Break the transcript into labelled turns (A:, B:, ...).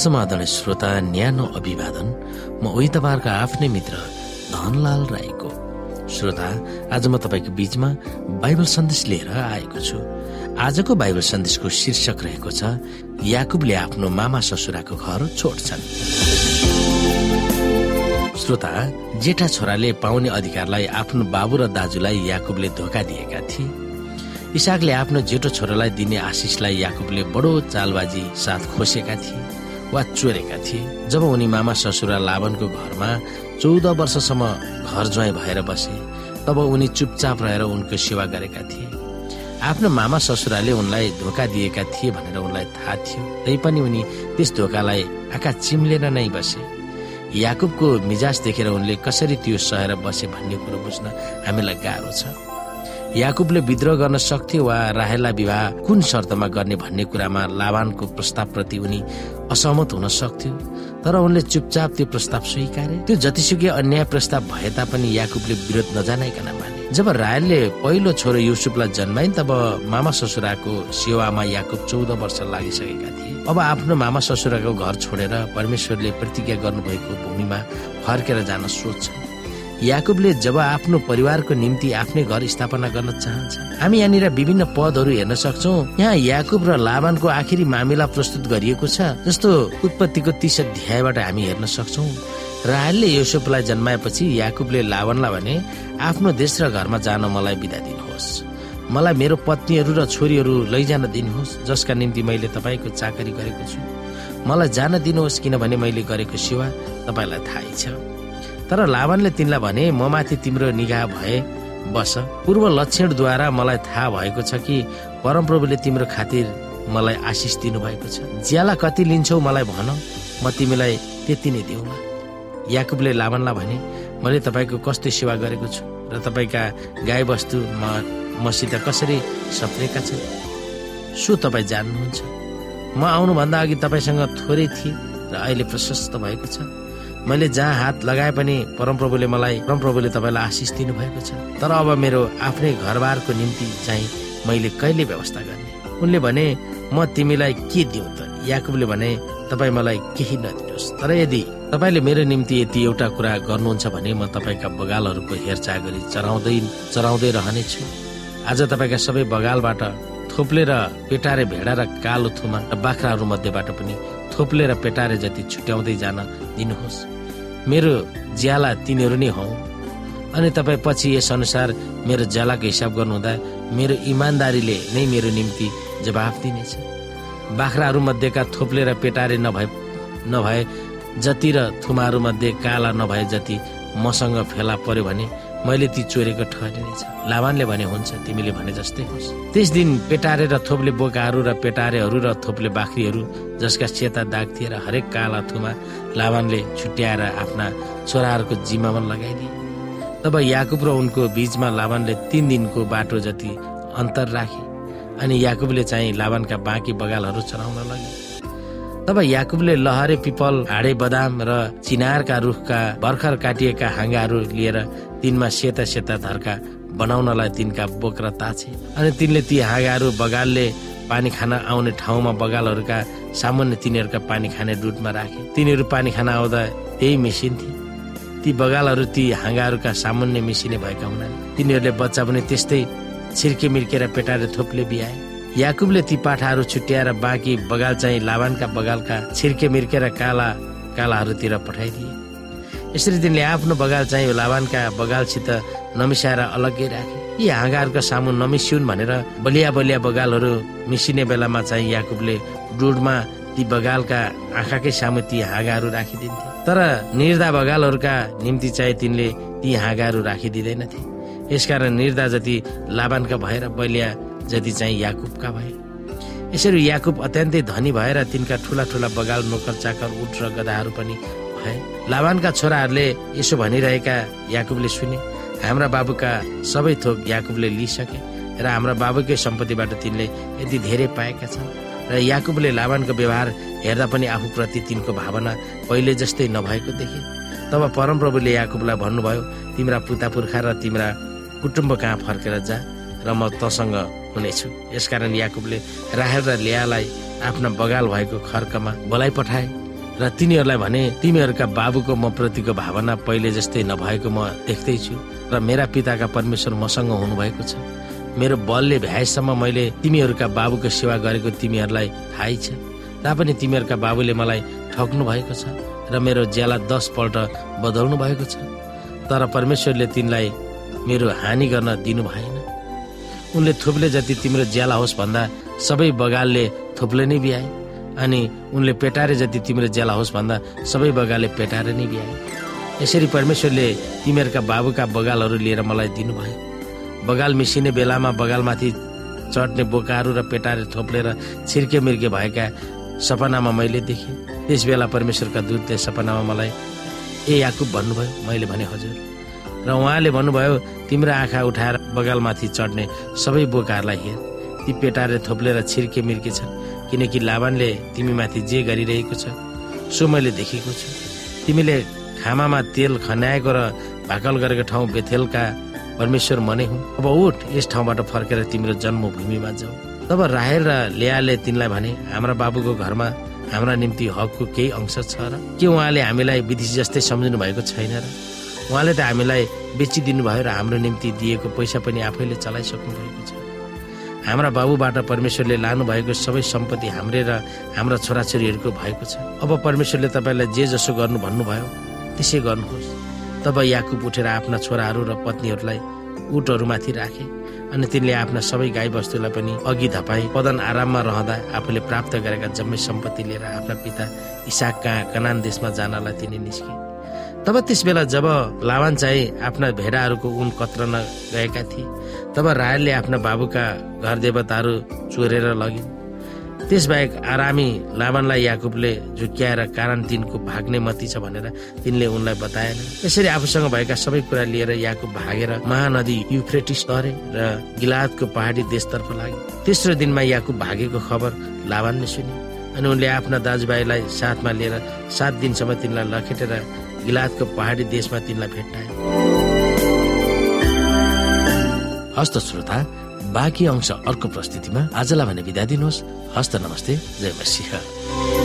A: समाधान श्रोता न्यानो अभिवादन म उही तपाईँहरूको आफ्नै मित्र धनलाल राईको। श्रोता आज म तपाईँको बीचमा बाइबल सन्देश लिएर आएको छु। आजको बाइबल सन्देशको शीर्षक रहेको छ याकुबले आफ्नो मामा ससुराको घर छोड्छन्। श्रोता जेठा छोराले पाउने अधिकारलाई आफ्नो बाबु र दाजुलाई याकुबले धोका दिएका थिए। इसाकले आफ्नो जेठो छोरालाई दिने आशिषलाई याकुबले बडो चालबाजी साथ खोसेका थिए। वा चोरेका थिए। जब उनी मामा ससुरा लावनको घरमा चौध वर्षसम्म घर ज्वाइँ भएर बसे तब उनी चुपचाप रहेर उनको सेवा गरेका थिए। आफ्नो मामा ससुराले उनलाई धोका दिएका थिए भनेर उनलाई थाहा थियो। तैपनि उनी त्यस धोकालाई आँखा चिम्लेर नै बसे। याकुबको मिजाज देखेर उनले कसरी त्यो सहेर बसे भन्ने कुरो बुझ्न हामीलाई गाह्रो छ। याकुबले विद्रोह गर्न सक्थ्यो वा राहेललाई विवाह कुन शर्तमा गर्ने भन्ने कुरामा लाभानको प्रस्तावप्रति उनी असहमत हुन सक्थ्यो तर उनले चुपचाप त्यो प्रस्ताव स्वीकारे। त्यो जतिसुकै अन्याय प्रस्ताव भए तापनि याकुबले विरोध नजानाइकन माने। जब रायलले पहिलो छोरो युसुफलाई जन्माइन् तब मामा ससुराको सेवामा याकुब चौध वर्ष लागिसकेका थिए। अब आफ्नो मामा ससुराको घर छोडेर परमेश्वरले प्रतिज्ञा गर्नुभएको भूमिमा फर्केर जान सोध्छन् याकुबले जब आफ्नो परिवारको निम्ति आफ्नै घर स्थापना गर्न चाहन्छ। हामी यहाँनिर विभिन्न पदहरू हेर्न सक्छौ। यहाँ याकुब र लाभानको आखिरी मामिला प्रस्तुत गरिएको छ जस्तो उत्पत्तिको तीस अध्यायबाट हामी हेर्न सक्छौ। राहलले योसेफलाई जन्माएपछि याकुबले लावनलाई भने आफ्नो देश र घरमा जान मलाई बिदा दिनुहोस्। मलाई मेरो पत्नीहरू र छोरीहरू लैजान दिनुहोस् जसका निम्ति मैले तपाईँको चाकरी गरेको छु। मलाई जान दिनुहोस् किनभने मैले गरेको सेवा तपाईँलाई थाहै छ। तर लावनले तिनलाई भने म माथि तिम्रो निगाह भए बस। पूर्व लक्षणद्वारा मलाई थाहा भएको छ कि परमप्रभुले तिम्रो खातिर मलाई आशिष दिनुभएको छ। ज्याला कति लिन्छौ मलाई भन। म तिमीलाई त्यति नै दिउँला याकुबले लावनलाई भने मैले तपाईँको कस्तो सेवा गरेको छु र तपाईँका गाई बस्तु म मसित कसरी सप्रेका छन्? सो तपाईँ जान्नुहुन्छ। म आउनुभन्दा अघि तपाईँसँग थोरै थिएँ र अहिले प्रशस्त भएको छ। मैले जहाँ हात लगाए पनि परमप्रभुले मलाई परमप्रभुले तपाईँलाई आशिष दिनुभएको छ। तर अब मेरो आफ्नै घरबारको निम्ति चाहिँ मैले कहिले व्यवस्था गर्ने? उनले भने म तिमीलाई के दिउँ त? याकुबले भने तपाईँ मलाई केही नदिनुहोस्। तर यदि तपाईँले मेरो निम्ति यति एउटा कुरा गर्नुहुन्छ भने म तपाईँका बगालहरूको हेरचाह गरी चराउँदै चराउँदै रहनेछु आज तपाईँका सबै बगालबाट थोप्ले र पेटारे भेडा र कालो थुमा र बाख्राहरू मध्येबाट पनि थोप्ले र पेटारे जति छुट्याउँदै जान दिनुहोस्। मेरो ज्याला तिनीहरू नै हौ। अनि तपाईँ पछि यस अनुसार मेरो ज्यालाको हिसाब गर्नुहुँदा मेरो इमान्दारीले नै मेरो निम्ति जवाफ दिनेछ। बाख्राहरू मध्येका थोप्ले र पेटारे नभए नभए जति र थुमाहरू मध्ये काला नभए जति मसँग फेला पर्यो भने मैले ती चोरेको ठहरिनेछ लाभानले भने हुन्छ तिमीले भने जस्तै होस्। त्यस दिन पेटारे र थोप्ले बोकाहरू र पेटारेहरू र थोप्ले बाख्रीहरू जसका सेता दाग थिए र हरेक काला थुमा लाभानले छुट्याएर आफ्ना छोराहरूको जिम्मामा लगाइदिए। तब याकुब र उनको बीचमा लाभानले तिन दिनको बाटो जति अन्तर राखे अनि याकुबले चाहिँ लाभानका बाँकी बगालहरू चलाउन लगे। तब याकुबले लहरे पिपल हाडे बदाम र चिनारका रुखका भर्खर काटिएका हाँगाहरू लिएर तिनमा सेता सेता धर्का बनाउनलाई तिनका बोक्रा ताछे। अनि तिनले ती हाँगाहरू बगालले पानी खान आउने ठाउँमा बगालहरूका सामान्य तिनीहरूका पानी खाने डुटमा राखे। तिनीहरू पानी खान आउँदा त्यही मिसिन्थे ती बगालहरू ती हाँगाहरूका सामान्य मिसिने भएका हुनाले तिनीहरूले बच्चा पनि त्यस्तै छिर्के मिर्केर पेटाएर थोप्ले बिहाए। याकुबले ती पाठाहरू छुट्याएर बाँकी बगाल चाहिँ लाभानका बगालका छिर्के मिर्केर काला कालाहरूतिर पठाइदिए। यसरी तिनले आफ्नो बगाल चाहिँ लाभानका बगालसित नमिसाएर अलग्गै राखे यी हाँगाहरूका सामु नमिसिउन् भनेर बलिया बलिया बगालहरू मिसिने बेलामा चाहिँ याकुबले डुडमा ती बगालका आँखाकै सामु ती हाँगाहरू राखिदिन्थे। तर निर्दा बगालहरूका निम्ति चाहिँ तिनले ती हाँगाहरू राखिदिँदैनथे। यसकारण निर्दा जति लाभानका भएर बलिया जति चाहिँ याकुबका भए। यसरी याकुब अत्यन्तै धनी भएर तिनका ठुला ठुला बगाल नोकर चाकर उठ र गदाहरू पनि भए लाभानका छोराहरूले यसो भनिरहेका याकुबले सुने हाम्रा बाबुका सबै थोक याकुबले लिइसके र हाम्रा बाबुकै सम्पत्तिबाट तिनले यति धेरै पाएका छन् र याकुबले लाभानको व्यवहार हेर्दा पनि आफूप्रति तिनको भावना पहिले जस्तै नभएको देखे। तब परमप्रभुले याकुबलाई भन्नुभयो तिम्रा पुता पुर्खा र तिम्रा कुटुम्ब कहाँ फर्केर जा र म तसँग हुनेछु। यसकारण याकुबले राहेल र लियालाई आफ्ना बगाल भएको खर्कमा बोलाइ पठाए र तिनीहरूलाई भने तिमीहरूका बाबुको म प्रतिको भावना पहिले जस्तै नभएको म देख्दैछु र मेरा पिताका परमेश्वर मसँग हुनुभएको छ। मेरो बलले भ्याएसम्म मैले तिमीहरूका बाबुको सेवा गरेको तिमीहरूलाई थाहै छ। तापनि तिमीहरूका बाबुले मलाई ठग्नु भएको छ र मेरो ज्याला दसपल्ट बदल्नु भएको छ। तर परमेश्वरले तिनलाई मेरो हानि गर्न दिनु भएन। उनले थुप्ले जति तिम्रो ज्याला होस् भन्दा सबै बगालले थुप्ले नै बिहाए। अनि उनले पेटारे जति तिम्रो ज्याला होस् भन्दा सबै बगालले पेटारे नै बिहाए। यसरी परमेश्वरले तिमीहरूका बाबुका बगालहरू लिएर मलाई दिनुभयो। बगाल मिसिने बेलामा बगालमाथि चढ्ने बोकाहरू र पेटारे थोप्लेर छिर्के मिर्के भएका सपनामा मैले देखेँ। त्यस बेला परमेश्वरका दूतले सपनामा मलाई ए याकुब भन्नुभयो? मैले भने हजुर। र उहाँले भन्नुभयो तिम्रो आँखा उठाएर बगालमाथि चढ्ने सबै बोकाहरूलाई हेर। ती पेटारे थोप्लेर छिर्के मिर्के छन्। किनकि लाभानले तिमीमाथि जे गरिरहेको छ सो मैले देखेको छु। तिमीले खामामा तेल खन्याएको र भाकल गरेको ठाउँ बेथेलका परमेश्वर मनै हुँ अब उठ यस ठाउँबाट फर्केर तिम्रो जन्मभूमिमा जाऊ। तब राहेल र लेयाले तिनलाई भने हाम्रा बाबुको घरमा हाम्रा निम्ति हकको केही अंश छ र? के उहाँले हामीलाई विदेशी जस्तै सम्झिनु भएको छैन र? उहाँले त हामीलाई बेचिदिनु भयो र हाम्रो निम्ति दिएको पैसा पनि आफैले चलाइसक्नु भएको छ। हाम्रा बाबुबाट परमेश्वरले लानु भएको सबै सम्पत्ति हाम्रै र हाम्रा छोराछोरीहरूको भएको छ। अब परमेश्वरले तपाईँलाई जे जसो गर्नु भन्नुभयो त्यसै गर्नुहोस्। तब याकुब उठेर आफ्ना छोराहरू र पत्नीहरूलाई उटहरूमाथि राखे अनि तिनले आफ्ना सबै गाई बस्तुलाई पनि अघि धपाई पदन आराममा रहँदा आफूले प्राप्त गरेका जम्मै सम्पत्ति लिएर आफ्ना पिता इसाक कहाँ कनान देशमा जानलाई तिनी निस्के। तब त्यस बेला जब लावान चाहिँ आफ्ना भेडाहरूको उन कत्रन गएका थिए तब रायलले आफ्ना बाबुका घर देवताहरू चोरेर लगिन्। त्यसबाहेक आरामी लावनलाई याकुबले झुक्क्याएर कारण तिनको भाग्ने मती छ भनेर तिनले उनलाई बताएन। यसरी आफूसँग भएका सबै कुरा लिएर याकुब भागेर महानदी युफ्रेटिस तरे र गिलादको पहाडी देशतर्फ लागे तेस्रो दिनमा याकुब भागेको खबर लाभानले सुने अनि उनले आफ्ना दाजुभाइलाई साथमा लिएर सात दिनसम्म तिनलाई लखेटेर गिलादको पहाडी देशमा तिनलाई भेट्टाए। हस्त श्रोता बाँकी अंश अर्को प्रस्तुतिमा आजलाई भने बिदा दिनुहोस्। हस्त नमस्ते जय मसिंह।